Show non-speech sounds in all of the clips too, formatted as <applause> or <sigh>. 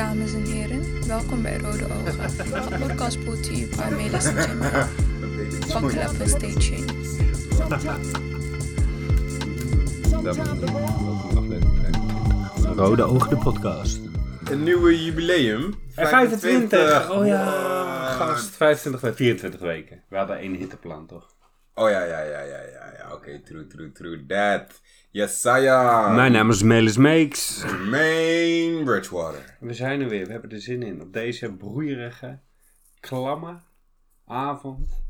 dames en heren. Welkom bij Rode Ogen. Een podcast brought to you by Melis en Jamila. Buckle up and stay tuned. Rode Ogen, de podcast. Een nieuwe jubileum. En 25! Oh ja, gast. 25, we- 24 weken. We hadden één hitteplan, toch? Oh ja, ja, ja, ja, ja. ja. Oké, true, true, true. That. Yes, Saya. Mijn naam is Melis Meeks. Main Bridgewater. We zijn er weer, we hebben er zin in. Op deze broeierige, klamme avond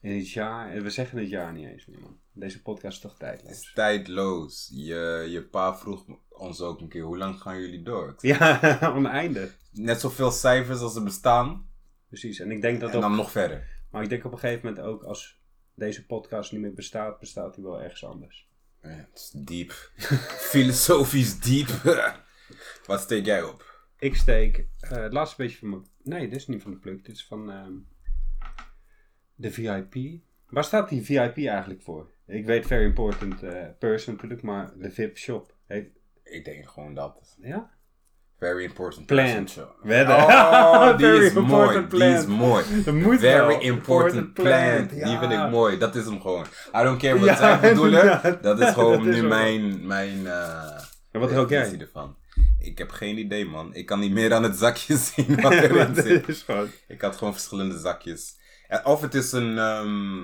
in het jaar. En We zeggen het jaar niet eens meer, man. Deze podcast is toch tijdloos. Tijdloos. Je, je pa vroeg ons ook een keer, hoe lang gaan jullie door? Ja, <laughs> oneindig. Net zoveel cijfers als er bestaan. Precies, en ik denk dat En op, dan nog verder. maar ik denk op een gegeven moment ook als deze podcast niet meer bestaat, bestaat hij wel ergens anders. Het is diep. <laughs> Filosofisch diep. <laughs> Wat steek jij op? Ik steek eh, het laatste beetje van mijn. Nee, dit is niet van de pluk. Dit is van ehm, de VIP. Waar staat die VIP eigenlijk voor? Ik weet very important eh, person natuurlijk, maar de VIP shop. Heeft, Ik denk gewoon dat. ja? Very important show. Wedden. Oh, <laughs> die is mooi. Die is mooi. Moet Very wel. important plant. Die vind ik mooi. Dat is hem gewoon. I don't care wat Ja, zij <laughs> bedoelen. Dat is <laughs> gewoon Dat is nu mijn, mijn eh En wat jij? ervan. Ik heb geen idee, man. Ik kan niet meer aan het zakje zien wat erin Dat zit. is gewoon. Ik had gewoon verschillende zakjes. Of het is een, ehm,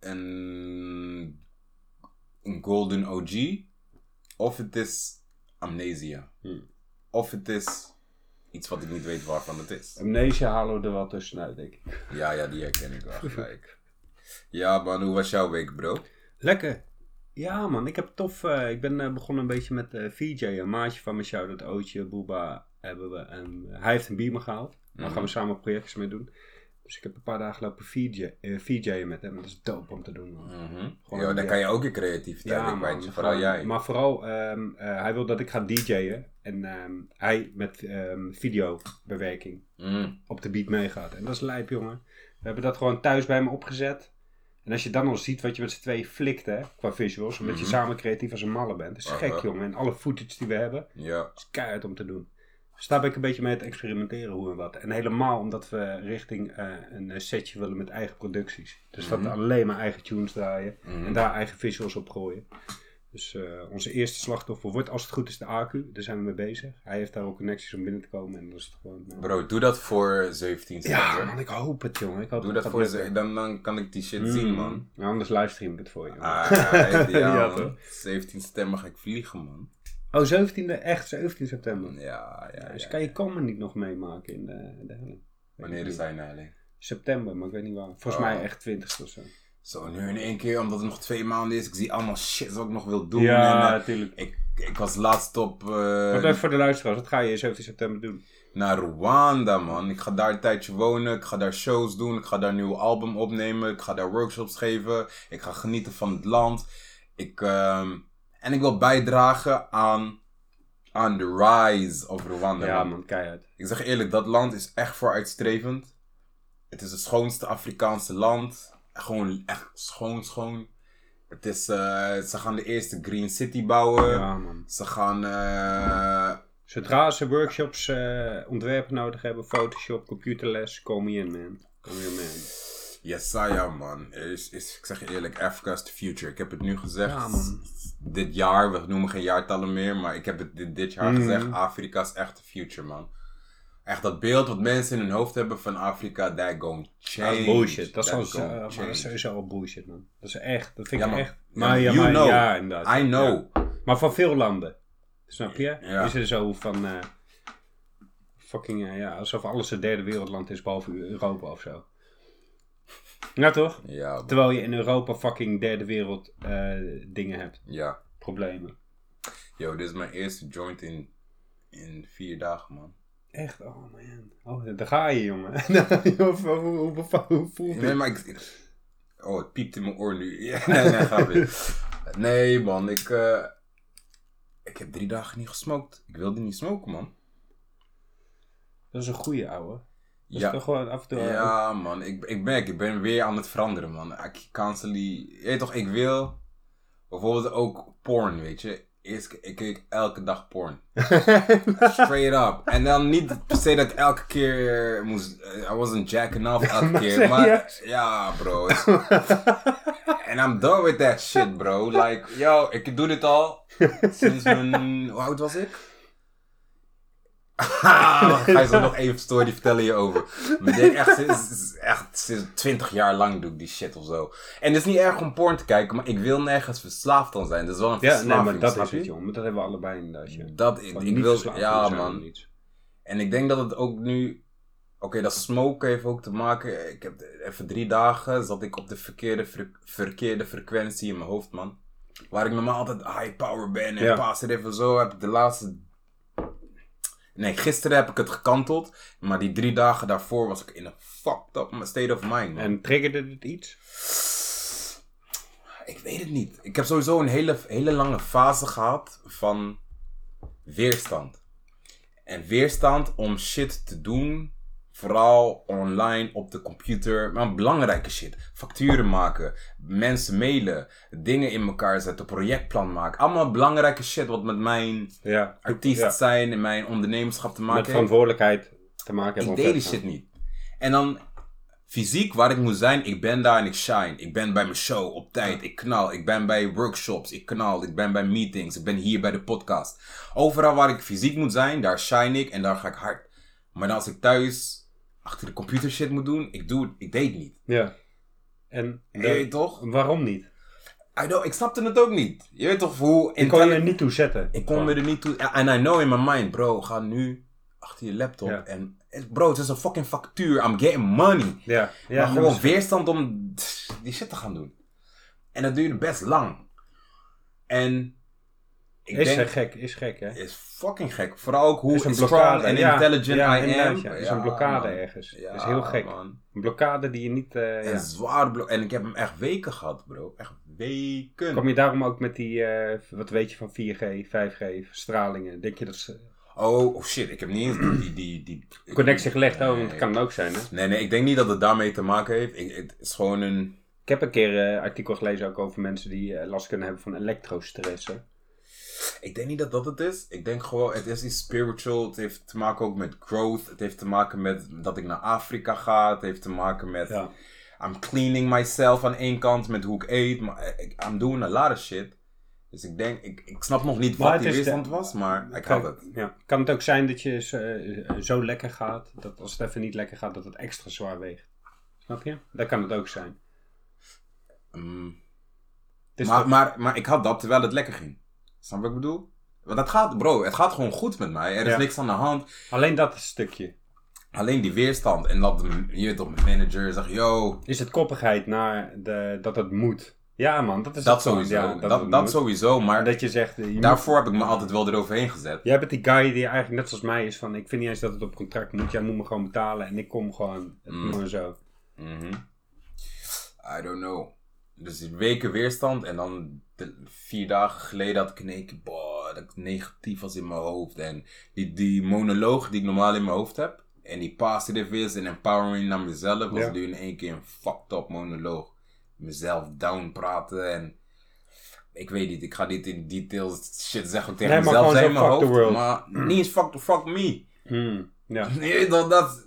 een, een Golden OG. Of het is Amnesia. Hmm. Of het is iets wat ik niet weet waarvan het is. Amnesia halen we er wel tussenuit, denk ik. Ja, ja, die herken ik wel gelijk. Ja, man, hoe was jouw week, bro? Lekker. Ja, man, ik heb tof. eh, ik ben eh, begonnen een beetje met eh VJ, een maatje van mijn show, dat Ootje, Booba, hebben we. En hij heeft een beamer gehaald. Daar gaan we samen projectjes mee doen. Dus ik heb een paar dagen lopen VJ, eh, VJ'en met hem. Dat is dope om te doen, man. Mhm. Gewoon, Ja, ja. kan je ook je creativiteit in kwijt. Vooral gewoon- jij. Maar vooral, ehm, eh, hij wil dat ik ga DJ'en. En ehm, hij met ehm, videobewerking Mm. op de beat meegaat. En dat is lijp, jongen. We hebben dat gewoon thuis bij me opgezet. En als je dan al ziet wat je met z'n tweeën flikt, hè, qua visuals, omdat je Mhm. samen creatief als een malle bent. Dat is gek, jongen. En alle footage die we hebben, Ja. is keihard om te doen. Dus daar ben ik een beetje mee het experimenteren, hoe en wat. En helemaal omdat we richting eh, een eh, setje willen met eigen producties. Dus dat we alleen maar eigen tunes draaien. Mhm. En daar eigen visuals op gooien. Dus eh, onze eerste slachtoffer wordt als het goed is de AQ. Daar zijn we mee bezig. Hij heeft daar ook connecties om binnen te komen. En dat is het gewoon... Bro, doe dat voor 17 ja, september. man, ik hoop het, jongen. Ik hoop Doe dat voor ze, dan, dan kan ik die shit zien, man. Mm. Nou, anders livestream ik het voor je. Ah, ja, <laughs> Ja, man. toch? 17 september ga ik vliegen, man. Oh, 17e, echt 17 september. Ja, ja, dus kan je komen niet nog meemaken in de, de helling. Wanneer is hij nou? September, maar ik weet niet waar. Volgens Oh. mij echt 20 of zo. Zo, nu in één keer, omdat het nog twee maanden is. Ik zie allemaal shit wat ik nog wil doen. Ja, En, eh, natuurlijk. ik, ik was laatst op eh, Wat even voor de luisteraars, wat ga je 17 september doen? naar Rwanda, man. Ik ga daar een tijdje wonen. Ik ga daar shows doen. Ik ga daar een nieuw album opnemen. Ik ga daar workshops geven. Ik ga genieten van het land. Ik, ehm, en ik wil bijdragen aan, aan de rise of Rwanda. Ja, man. man, keihard. Ik zeg eerlijk, dat land is echt vooruitstrevend. Het is het schoonste Afrikaanse land. Gewoon echt schoon, schoon. Het is, eh, ze gaan de eerste Green City bouwen. Ja, man. Ze gaan. eh, Zodra ze workshops, eh, ontwerpen nodig hebben, Photoshop, computerles, kom je in, man. Kom je in, man. Jesaja, man. Is, is, ik zeg je eerlijk, Africa is the future. Ik heb het nu gezegd. Ja, man. Dit jaar, we noemen geen jaartallen meer, maar ik heb het dit, dit jaar Mhm. gezegd. Afrika is echt the future, man. Echt dat beeld wat mensen in hun hoofd hebben van Afrika, that going change. Dat is bullshit. Dat is, maar dat change. is sowieso al bullshit, man. Dat is echt, dat vind Ja, ik echt. Ja, Maar, ja, you maar, know. ja, inderdaad. I know. Ja. Maar van veel landen. Snap je? Ja. Is er zo van, eh, fucking, eh, ja, alsof alles een derde wereldland is, behalve Europa of zo. Ja, toch? Ja, Terwijl je in Europa fucking derde wereld eh, dingen hebt. ja. Problemen. Yo, dit is mijn eerste joint in, in vier dagen, man. Echt? Oh man. Oh, daar ga je, jongen. <laughs> hoe, hoe, hoe, hoe, hoe voelt Nee, maar ik... Oh, het piept in mijn oor nu. <laughs> Ja, nee, nee, ga weer. Nee, man, ik... eh, ik heb drie dagen niet gesmoked. Ik wilde niet smoken, man. Dat is een goeie, ouwe. Dat Ja. gewoon af en toe... Ja, man. Ik, ik merk, ik ben weer aan het veranderen, man. Ik constantly... Je weet toch, ik wil... Bijvoorbeeld ook porn, weet je. Eerst, ik keek elke dag porn. <laughs> Straight up. En dan niet per se dat elke keer moest... I wasn't jacking off <laughs> elke keer. Maar ja, bro. <laughs> En I'm done with that shit, bro. Like, yo, ik doe dit al sinds mijn... Hoe oud was ik? Ga je zo nog even story vertellen hierover. Maar dit echt, sinds, echt sinds 20 jaar lang doe ik die shit of zo. En het is niet erg om porn te kijken, maar ik wil nergens verslaafd aan zijn. Dat is wel een Ja, verslaving, nee, maar dat is je? het, jongen. Dat hebben we allebei inderdaad. ja. Dat, ik, ik wil, ja man. En ik denk dat het ook nu. Oké, dat smoke heeft ook te maken. Ik heb even drie dagen zat ik op de verkeerde, fre- verkeerde frequentie in mijn hoofd, man. Waar ik normaal altijd high power ben en Ja. positive en zo. Heb ik de laatste. Nee, gisteren heb ik het gekanteld. Maar die drie dagen daarvoor was ik in een fucked up state of mind, man. En triggerde dit iets? Ik weet het niet. Ik heb sowieso een hele, hele lange fase gehad van weerstand. En weerstand om shit te doen, vooral online op de computer, maar belangrijke shit. Facturen maken, mensen mailen, dingen in elkaar zetten, projectplan maken. Allemaal belangrijke shit wat met mijn Ja. artiest Ja. zijn en mijn ondernemerschap te maken Met heeft. verantwoordelijkheid te maken hebben. Ik deed die shit niet. En dan fysiek waar ik moet zijn, ik ben daar en ik shine. Ik ben bij mijn show op tijd, ik knal. Ik ben bij workshops, ik knal. Ik ben bij meetings, ik ben hier bij de podcast. Overal waar ik fysiek moet zijn, daar shine ik en daar ga ik hard. Maar dan als ik thuis achter de computer shit moet doen, ik doe het, ik deed het niet. Ja. En Je weet toch? waarom niet? I know, ik snapte het ook niet. Je weet toch hoe... Ik kon je er niet toe zetten. Ik kon me er niet toe... En I know in my mind, bro, ga nu achter je laptop Ja. en... Bro, het is een fucking factuur. I'm getting money. Ja. ja maar gewoon weerstand om die shit te gaan doen. En dat duurde best lang. En ik Is denk, gek, is gek hè? is fucking gek. Vooral ook hoe is een blokkade. en ja, intelligent ja, I am. Ja. is een blokkade man. ergens. Ja, is heel gek. man. Een blokkade die je niet... eh, En ja. zwaar blok. En ik heb hem echt weken gehad, bro. Echt weken. Kom je daarom ook met die, eh, wat weet je van 4G, 5G, stralingen? Denk je dat ze Oh, oh shit, ik heb niet eens die... die, die connectie gelegd? Oh, want dat kan ook zijn hè? Nee, nee, ik denk niet dat het daarmee te maken heeft. Ik, het is gewoon een... Ik heb een keer een artikel gelezen ook over mensen die eh, last kunnen hebben van elektrostress. Ik denk niet dat dat het is. Ik denk gewoon, het is iets spiritual. Het heeft te maken ook met growth. Het heeft te maken met dat ik naar Afrika ga. Het heeft te maken met... Ja. I'm cleaning myself aan één kant met hoe ik eet. Maar ik, I'm doing a lot of shit. Dus ik denk, ik, ik snap nog niet Maar wat die weerstand was, maar ik had het. Ja. Kan het ook zijn dat je zo, eh, zo lekker gaat, dat als het even niet lekker gaat, dat het extra zwaar weegt? Snap je? Dat kan het ook zijn. Mm. Is maar, toch- maar, maar ik had dat terwijl het lekker ging. Snap wat ik bedoel? Want dat gaat, bro, het gaat gewoon goed met mij. Er is Ja. niks aan de hand. Alleen dat stukje. Alleen die weerstand. En dat je toch, mijn manager zegt, yo, Is het koppigheid naar de, dat het moet? Ja man, dat is dat sowieso. Ja, dat dat, sowieso. Maar dat je zegt, moet- daarvoor heb ik me altijd wel eroverheen gezet. Jij bent die guy die eigenlijk net zoals mij is van, ik vind niet eens dat het op contract moet. Jij moet me gewoon betalen en ik kom gewoon. Het Mm. gewoon zo. Mhm. I don't know. Dus weken weerstand en dan de- vier dagen geleden had ik in één keer, boah, dat ik negatief was in mijn hoofd. En die, die monoloog die ik normaal in mijn hoofd heb, en die positive is en empowering naar mezelf, was Ja. nu in één keer een fucked up monoloog. Mezelf down praten en ik weet niet, ik ga niet in details shit zeggen tegen Nee, maar mezelf in mijn hoofd. Maar <clears throat> niet eens fuck, the, fuck me. Hmm, Ja. <laughs> Nee, dat, dat,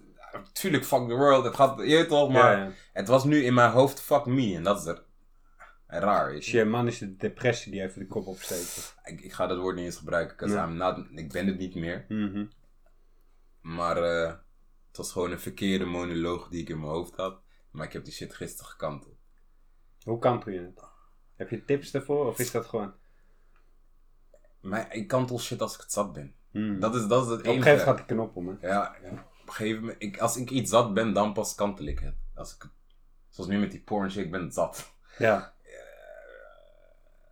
tuurlijk fuck the world. Het gaat, je toch, maar Ja, ja. het was nu in mijn hoofd fuck me. En dat is er raar. Is je. je manische depressie die even de kop opsteekt. Ik, ik ga dat woord niet eens gebruiken. not, ik ben het niet meer. Mhm. Maar eh, het was gewoon een verkeerde monoloog die ik in mijn hoofd had. Maar ik heb die shit gisteren gekanteld. Hoe kantel je het? Heb je tips daarvoor of is dat gewoon... Maar ik kantel shit als ik het zat ben. Hmm. Dat is, dat is het Op een enige. gegeven moment gaat die knop om, hè? Ja, ja. op een gegeven moment. Ik, als ik iets zat ben, dan pas kantel ik het. Als ik, zoals nu met die porn shit, ik ben zat. Ja.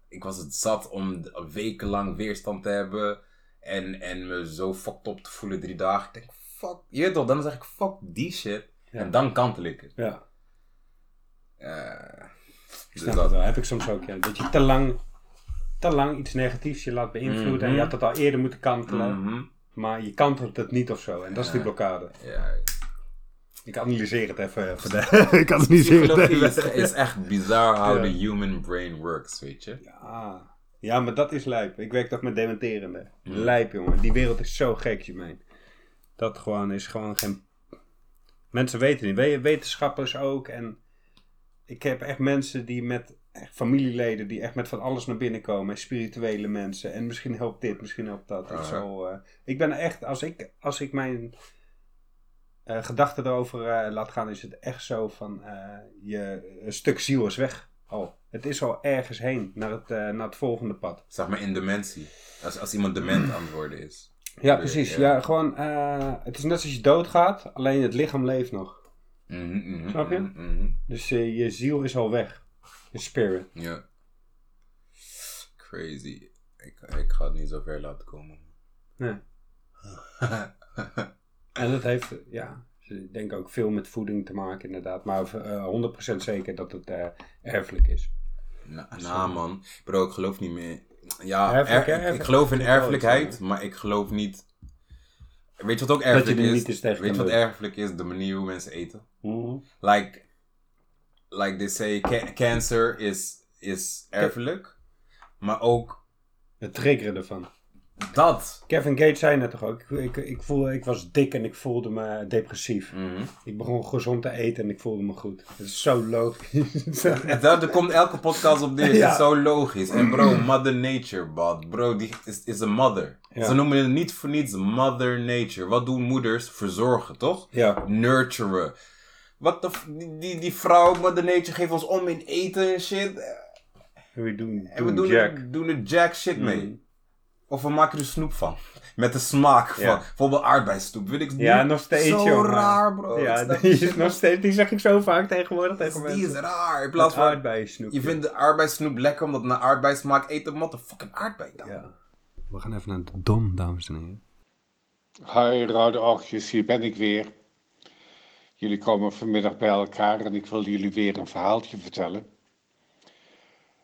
Ik was het zat om wekenlang weerstand te hebben. En, en me zo fucked op te voelen drie dagen. Ik denk, fuck, je weet toch, dan zeg ik, fuck die shit. Ja. En dan kantel ik het. Ja. Eh, Ik dus snap dat- het wel. Heb ik soms ook, ja. Dat je te lang, te lang iets negatiefs je laat beïnvloeden. En je had het al eerder moeten kantelen. Mhm. Maar je kantelt het niet of zo. En dat is die blokkade. Ja, Ik analyseer het even voor de... <laughs> ik analyseer psychologie is, is echt bizar how Ja. the human brain works, weet je. Ja. Ja, maar dat is lijp. Ik werk toch met dementerende. Lijp, jongen. Die wereld is zo gek, je meen. Dat gewoon is gewoon geen... Mensen weten niet. We- Wetenschappers ook. En ik heb echt mensen die met... Echt familieleden die echt met van alles naar binnen komen. En spirituele mensen. En misschien helpt dit, misschien helpt dat. Het zo, eh, ik ben echt... Als ik, als ik mijn eh, gedachten erover eh, laat gaan... Is het echt zo van... eh, je, een stuk ziel is weg. Oh, het is al ergens heen. Naar het, naar het volgende pad. Zeg maar in dementie. Als, als iemand dement aan het worden is. Ja, precies. ja. Ja, gewoon, het is net als je doodgaat, alleen het lichaam leeft nog. Mhm, Snap je? mhm, mhm. Dus je ziel is al weg. Je spirit. Ja. Crazy. Ik, ik ga het niet zo ver laten komen. Nee. <laughs> En dat heeft, eh, ja, ik denk ook veel met voeding te maken inderdaad. Maar eh 100% zeker dat het eh, erfelijk is. Na, nou man, bro, ik geloof niet meer. Ja, Erfelijk, er- ik, geloof in erfelijkheid, maar ik geloof niet. Weet je wat ook er erfelijk is? niet Weet je wat erfelijk is? De manier hoe mensen eten. Mhm. Like, like they say, ca- cancer is, is erfelijk, maar ook Het triggeren ervan. Dat. Kevin Gates zei net toch ook, ik, ik, ik, voelde, ik was dik en ik voelde me depressief. Mhm. Ik begon gezond te eten en ik voelde me goed. Het is zo logisch. <laughs> En dat, er komt elke podcast op neer. Het Ja. is zo logisch. En bro, Mother Nature, bro. Bro, die is, is een mother. Ja. Ze noemen het niet voor niets Mother Nature. Wat doen moeders? Verzorgen, toch? ja. Nurturen. Wat de, die, die, vrouw, Mother Nature, geeft ons om in eten en shit. En we doen, En we doen doen, Jack. Doen er jack shit mee. Mm. Of we maken er snoep van. Met de smaak van. Ja. Bijvoorbeeld aardbeissnoep. Weet ik Ja, nog steeds, Zo jongen. raar, bro. Ja, die, is nog steeds, die zeg ik zo vaak tegenwoordig tegen Die is mensen. raar. In plaats van... aardbeiensnoep. Je vindt de aardbeissnoep lekker omdat het naar aardbei smaakt. Eet een motherfucking aardbei dan. Ja. We gaan even naar de Dom, dames en heren. Hoi, rode oogjes, hier ben ik weer. Jullie komen vanmiddag bij elkaar en ik wil jullie weer een verhaaltje vertellen.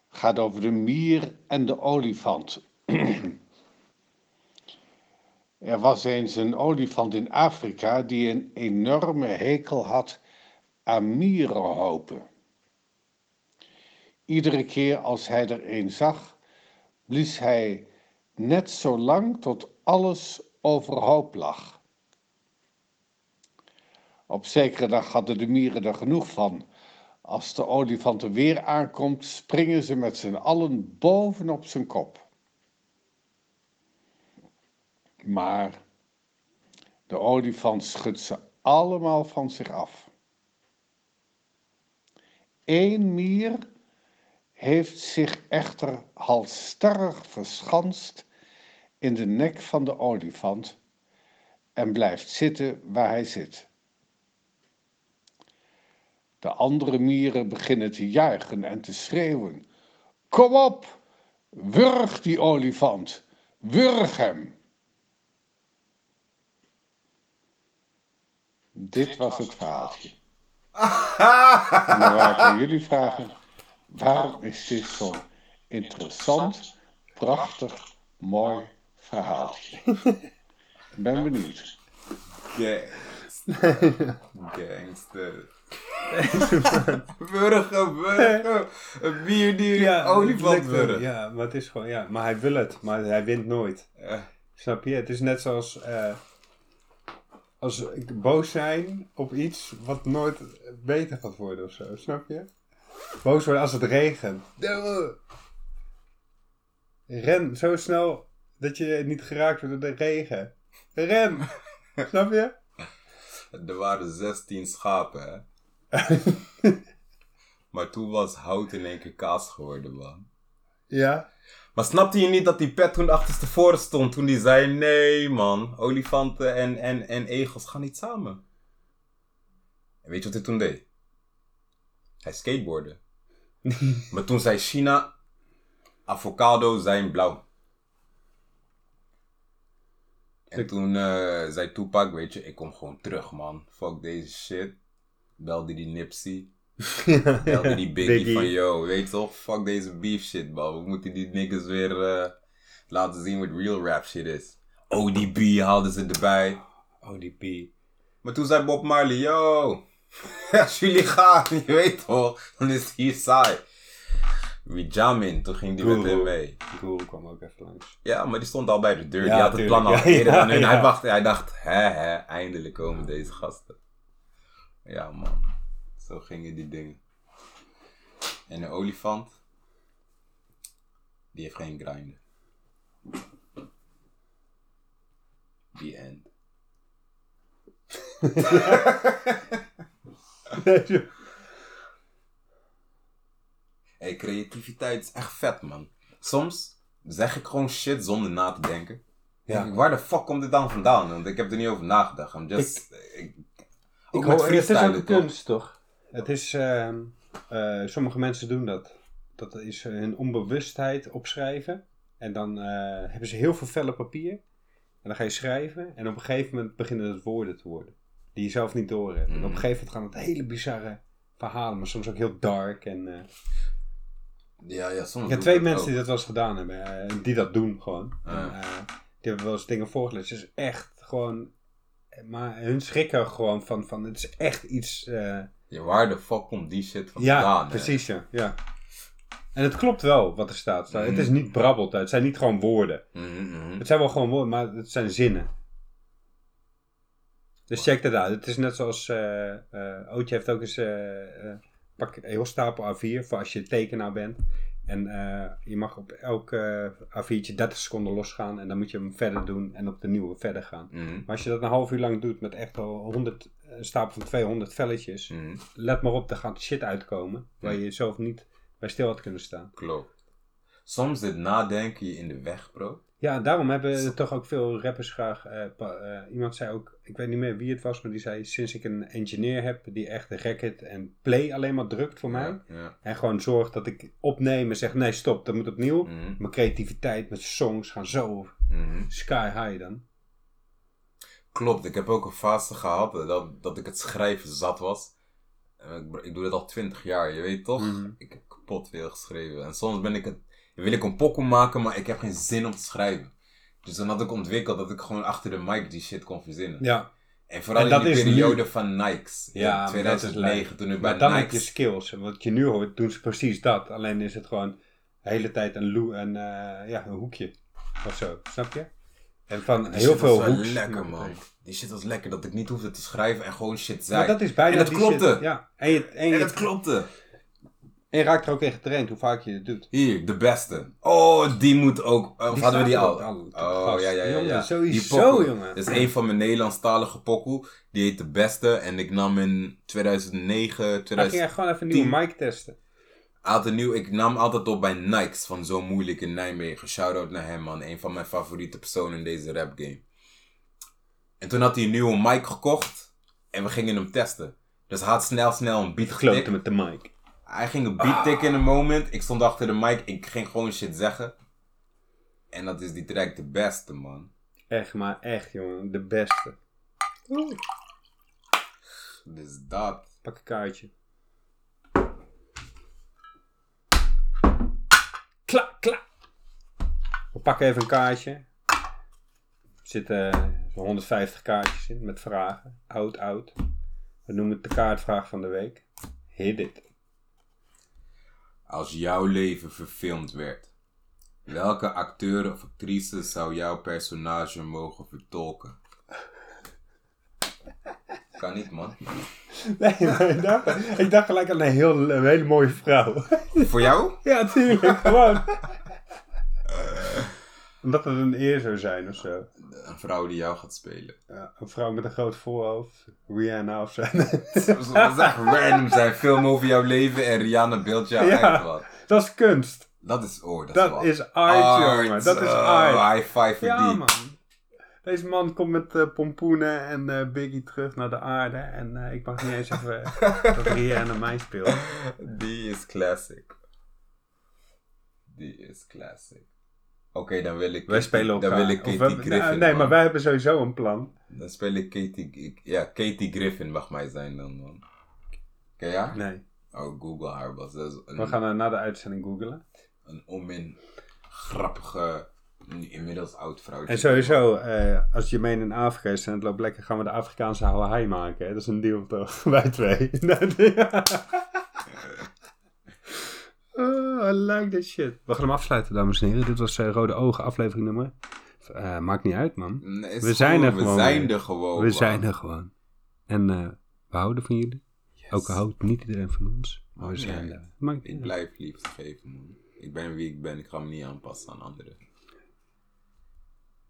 Het gaat over de mier en de olifant. <clears throat> er was eens een olifant in Afrika die een enorme hekel had aan mierenhopen. Iedere keer als hij er een zag, blies hij net zo lang tot alles overhoop lag. Op zekere dag hadden de mieren er genoeg van. Als de olifant er weer aankomt, springen ze met z'n allen bovenop zijn kop. Maar de olifant schudt ze allemaal van zich af. Eén mier heeft zich echter halstarrig verschanst in de nek van de olifant en blijft zitten waar hij zit. De andere mieren beginnen te juichen en te schreeuwen. Kom op, wurg die olifant, wurg hem. Dit was het verhaaltje. <laughs> En dan wou ik aan jullie vragen, waarom is dit zo'n interessant, prachtig, mooi verhaaltje? Ik ben benieuwd. <laughs> Gangster. <laughs> Gangster. Wurgen, wurgen. Een bier die een olifant. Ja, maar het is gewoon, ja, maar hij wil het, maar hij wint nooit. Eh, Snap je? Het is net zoals eh, als ik boos zijn op iets wat nooit beter gaat worden of zo. Snap je? Boos worden als het regent. Ren zo snel dat je niet geraakt wordt door de regen. Ren! <laughs> Snap je? Er waren 16 schapen, hè. <laughs> maar toen was hout in één keer kaas geworden, man. Ja. Maar snapte je niet dat die pet toen achterstevoren stond toen die zei: Nee, man, olifanten en, en, en egels gaan niet samen. En weet je wat hij toen deed? Hij skateboardde. <laughs> maar toen zei China: Avocado zijn blauw. En toen eh, zei Tupac: Weet je, ik kom gewoon terug, man. Fuck deze shit. Belde die Nipsey. <laughs> Belde die <laughs> Biggie, Biggie. van yo, weet toch? Fuck deze beef shit, man. We moeten die niggas weer eh, laten zien wat real rap shit is. ODB haalden ze erbij. ODP. Maar toen zei Bob Marley, yo, <laughs> als jullie gaan, je weet toch, dan is het hier saai. Wie Jamin, toen ging die met hem mee. Guru kwam ook even langs. Ja, maar die stond al bij de deur. Ja, die had het plan al. Ja, eerder ja, hun. Hij, ja. wacht, hij dacht, hè hè, eindelijk komen deze gasten. Ja man, zo gingen die dingen. En de olifant, die heeft geen grinder. The end. <laughs> Hey, creativiteit is echt vet, man. Soms zeg ik gewoon shit zonder na te denken. Ja. Denk ik, Waar de fuck komt dit dan vandaan? Want ik heb er niet over nagedacht. I'm just, ik, Ik hoor, het is ook een kunst, toch? Het is, ehm, eh, sommige mensen doen dat. Dat is hun onbewustheid opschrijven. En dan eh, hebben ze heel veel vellen papier. En dan ga je schrijven. En op een gegeven moment beginnen het woorden te worden. Die je zelf niet door hebt. En op een Mm. gegeven moment gaan het hele bizarre verhalen. Maar soms ook heel dark. En, eh, Ja, ja, soms ik heb twee mensen ook. die dat wel eens gedaan hebben. eh, die dat doen gewoon. En, eh, die hebben wel eens dingen voorgelezen. Het is echt gewoon... Maar hun schrikken gewoon van, van het is echt iets... eh, Ja, waar de fuck komt die shit vandaan? ja, precies, ja. ja. En het klopt wel wat er staat. Mhm. Het is niet brabbeltijd. Het zijn niet gewoon woorden. Mhm, mhm. Het zijn wel gewoon woorden, maar het zijn zinnen. Dus check dat uit. Het is net zoals... eh, Ootje heeft ook eens... eh, pak een heel stapel A4 voor als je tekenaar bent. En je mag op elk eh, A4'tje 30 seconden losgaan. En dan moet je hem verder doen en op de nieuwe verder gaan. Mhm, Maar als je dat een half uur lang doet met echt al 100, een stapel van 200 velletjes mhm. let maar op, er gaat shit uitkomen waar je zelf niet bij stil had kunnen staan. Klopt. Soms zit nadenken je in de weg, bro. Ja, daarom hebben er toch ook veel rappers graag. eh, eh, iemand zei ook, ik weet niet meer wie het was, maar die zei: Sinds ik een engineer heb die echt de record en play alleen maar drukt voor mij. Ja, ja. En gewoon zorgt dat ik opneem en zeg: Nee, stop, dat moet opnieuw. Mhm, Mijn creativiteit met songs gaan zo mhm. sky high dan. Klopt, ik heb ook een fase gehad eh, dat, dat ik het schrijven zat was. En Ik, ik doe dit al twintig jaar, je weet toch? Mhm. Ik heb kapot veel geschreven. En soms ben ik het, wil ik een pokoe maken, maar ik heb geen zin om te schrijven. Dus dan had ik ontwikkeld dat ik gewoon achter de mic die shit kon verzinnen. Ja, En vooral En in dat die is periode nu- van Nikes. Ja, in maar dat is 2009 toen ik bij maar dan heb je skills. En wat je nu hoort, doen ze precies dat. Alleen is het gewoon de hele tijd een, loe, een, eh, ja, een hoekje of zo. Snap je? En van heel veel hoeks. lekker man. Die shit was lekker dat ik niet hoefde te schrijven en gewoon shit zei. Maar dat is bijna en dat die klopte. shit. Ja. En je, en, je, En dat klopte. en je raakt er ook in getraind hoe vaak je het doet. Hier, de beste. Oh, die moet ook. Of Die hadden we die al? Oh, Gast. ja, ja, ja. Jongen, ja. sowieso, Die pokoe. jongen. Dat is een van mijn Nederlandstalige pokoe. Die heet de beste. En ik nam in 2009, Dan ging 2010. je gewoon even een nieuwe mic testen. Altijd nieuw. Ik nam altijd op bij Nikes van Zo Moeilijk in Nijmegen. Shout-out naar hem, man. Een van mijn favoriete personen in deze rap game. En toen had hij een nieuwe mic gekocht. En we gingen hem testen. Dus hij had snel, snel een beat getikt. Met de mic. Hij ging een beat tikken in een moment. Ik stond achter de mic. Ik ging gewoon shit zeggen. En dat is die track de beste, man. Echt, maar echt, jongen. De beste. Dus dat. Pak een kaartje. Kla, kla. We pakken even een kaartje. Zitten zo'n 150 kaartjes in met vragen. Oud, oud. We noemen het de kaartvraag van de week. Hit it. Als jouw leven verfilmd werd, welke acteur of actrice zou jouw personage mogen vertolken? Kan niet, man. Nee, nee, ik, dacht, ik dacht gelijk aan een, heel, een hele mooie vrouw. Voor jou? ja, tuurlijk. Gewoon. Omdat het een eer zou zijn of zo. Een vrouw die jou gaat spelen. Ja, een vrouw met een groot voorhoofd. Rihanna of zo. <laughs> Dat zou echt random zijn. Film over jouw leven en Rihanna beeldt jou Ja. echt wat. dat is kunst. Dat is, oh, dat, Dat is is art, jongen. Dat is Oh, art. high five voor Ja, die. man. Deze man komt met eh, pompoenen en eh, Biggie terug naar de aarde. En eh, ik mag niet eens even <laughs> dat Rihanna mij speelt. Die is classic. Die is classic. Oké, dan wil ik... Wij spelen elkaar. Dan wil ik Katie we- Griffin. nou, nee, man. maar wij hebben sowieso een plan. Dan speel ik Katie... ik- Ja, Katie Griffin mag mij zijn dan, man. Ken je haar? Nee, Oh, Google haar, was. Dat is een, we gaan na de uitzending googlen. een onmin grappige, inmiddels oud vrouwtje. En sowieso, eh, als je mee in Afrika is en het loopt lekker, gaan we de Afrikaanse Hawaii maken. Hè? Dat is een deal toch? <laughs> Wij twee. <laughs> Oh, I like that shit. We gaan hem afsluiten, dames en heren. Dit was eh, Rode Ogen, aflevering nummer. Eh, maakt niet uit, man. Nee, We zijn er We gewoon zijn weer. er gewoon. We man. zijn er gewoon. En eh, we houden van jullie. Ook houdt niet iedereen van ons. Maar we zijn er. Maakt Ik blijf liefde geven, man. Ik ben wie ik ben. Ik ga me niet aanpassen aan anderen.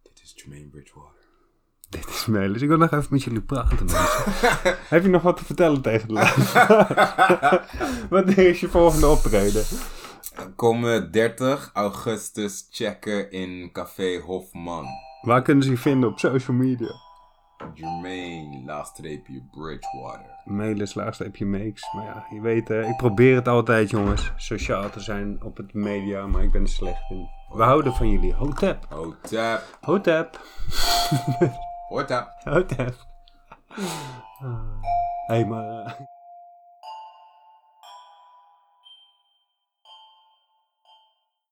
Dit is Jermaine Bridgewater. Dit is Melis. Ik wil nog even met jullie praten, mensen. <laughs> Heb je nog wat te vertellen tegen de luisteraar? <laughs> Wanneer is je volgende optreden? Komen 30 augustus checken in Café Hofman. Waar kunnen ze je vinden op social media? Jermaine, laagstreepje Bridgewater. Melis, laagstreepje makes. Maar ja, je weet, hè, ik probeer het altijd, jongens. Sociaal te zijn op het media, maar ik ben er slecht in. We houden van jullie. Hotep. Hotep. Hotep. <laughs> Hotep. Hotep. Hé, hey, maar... eh,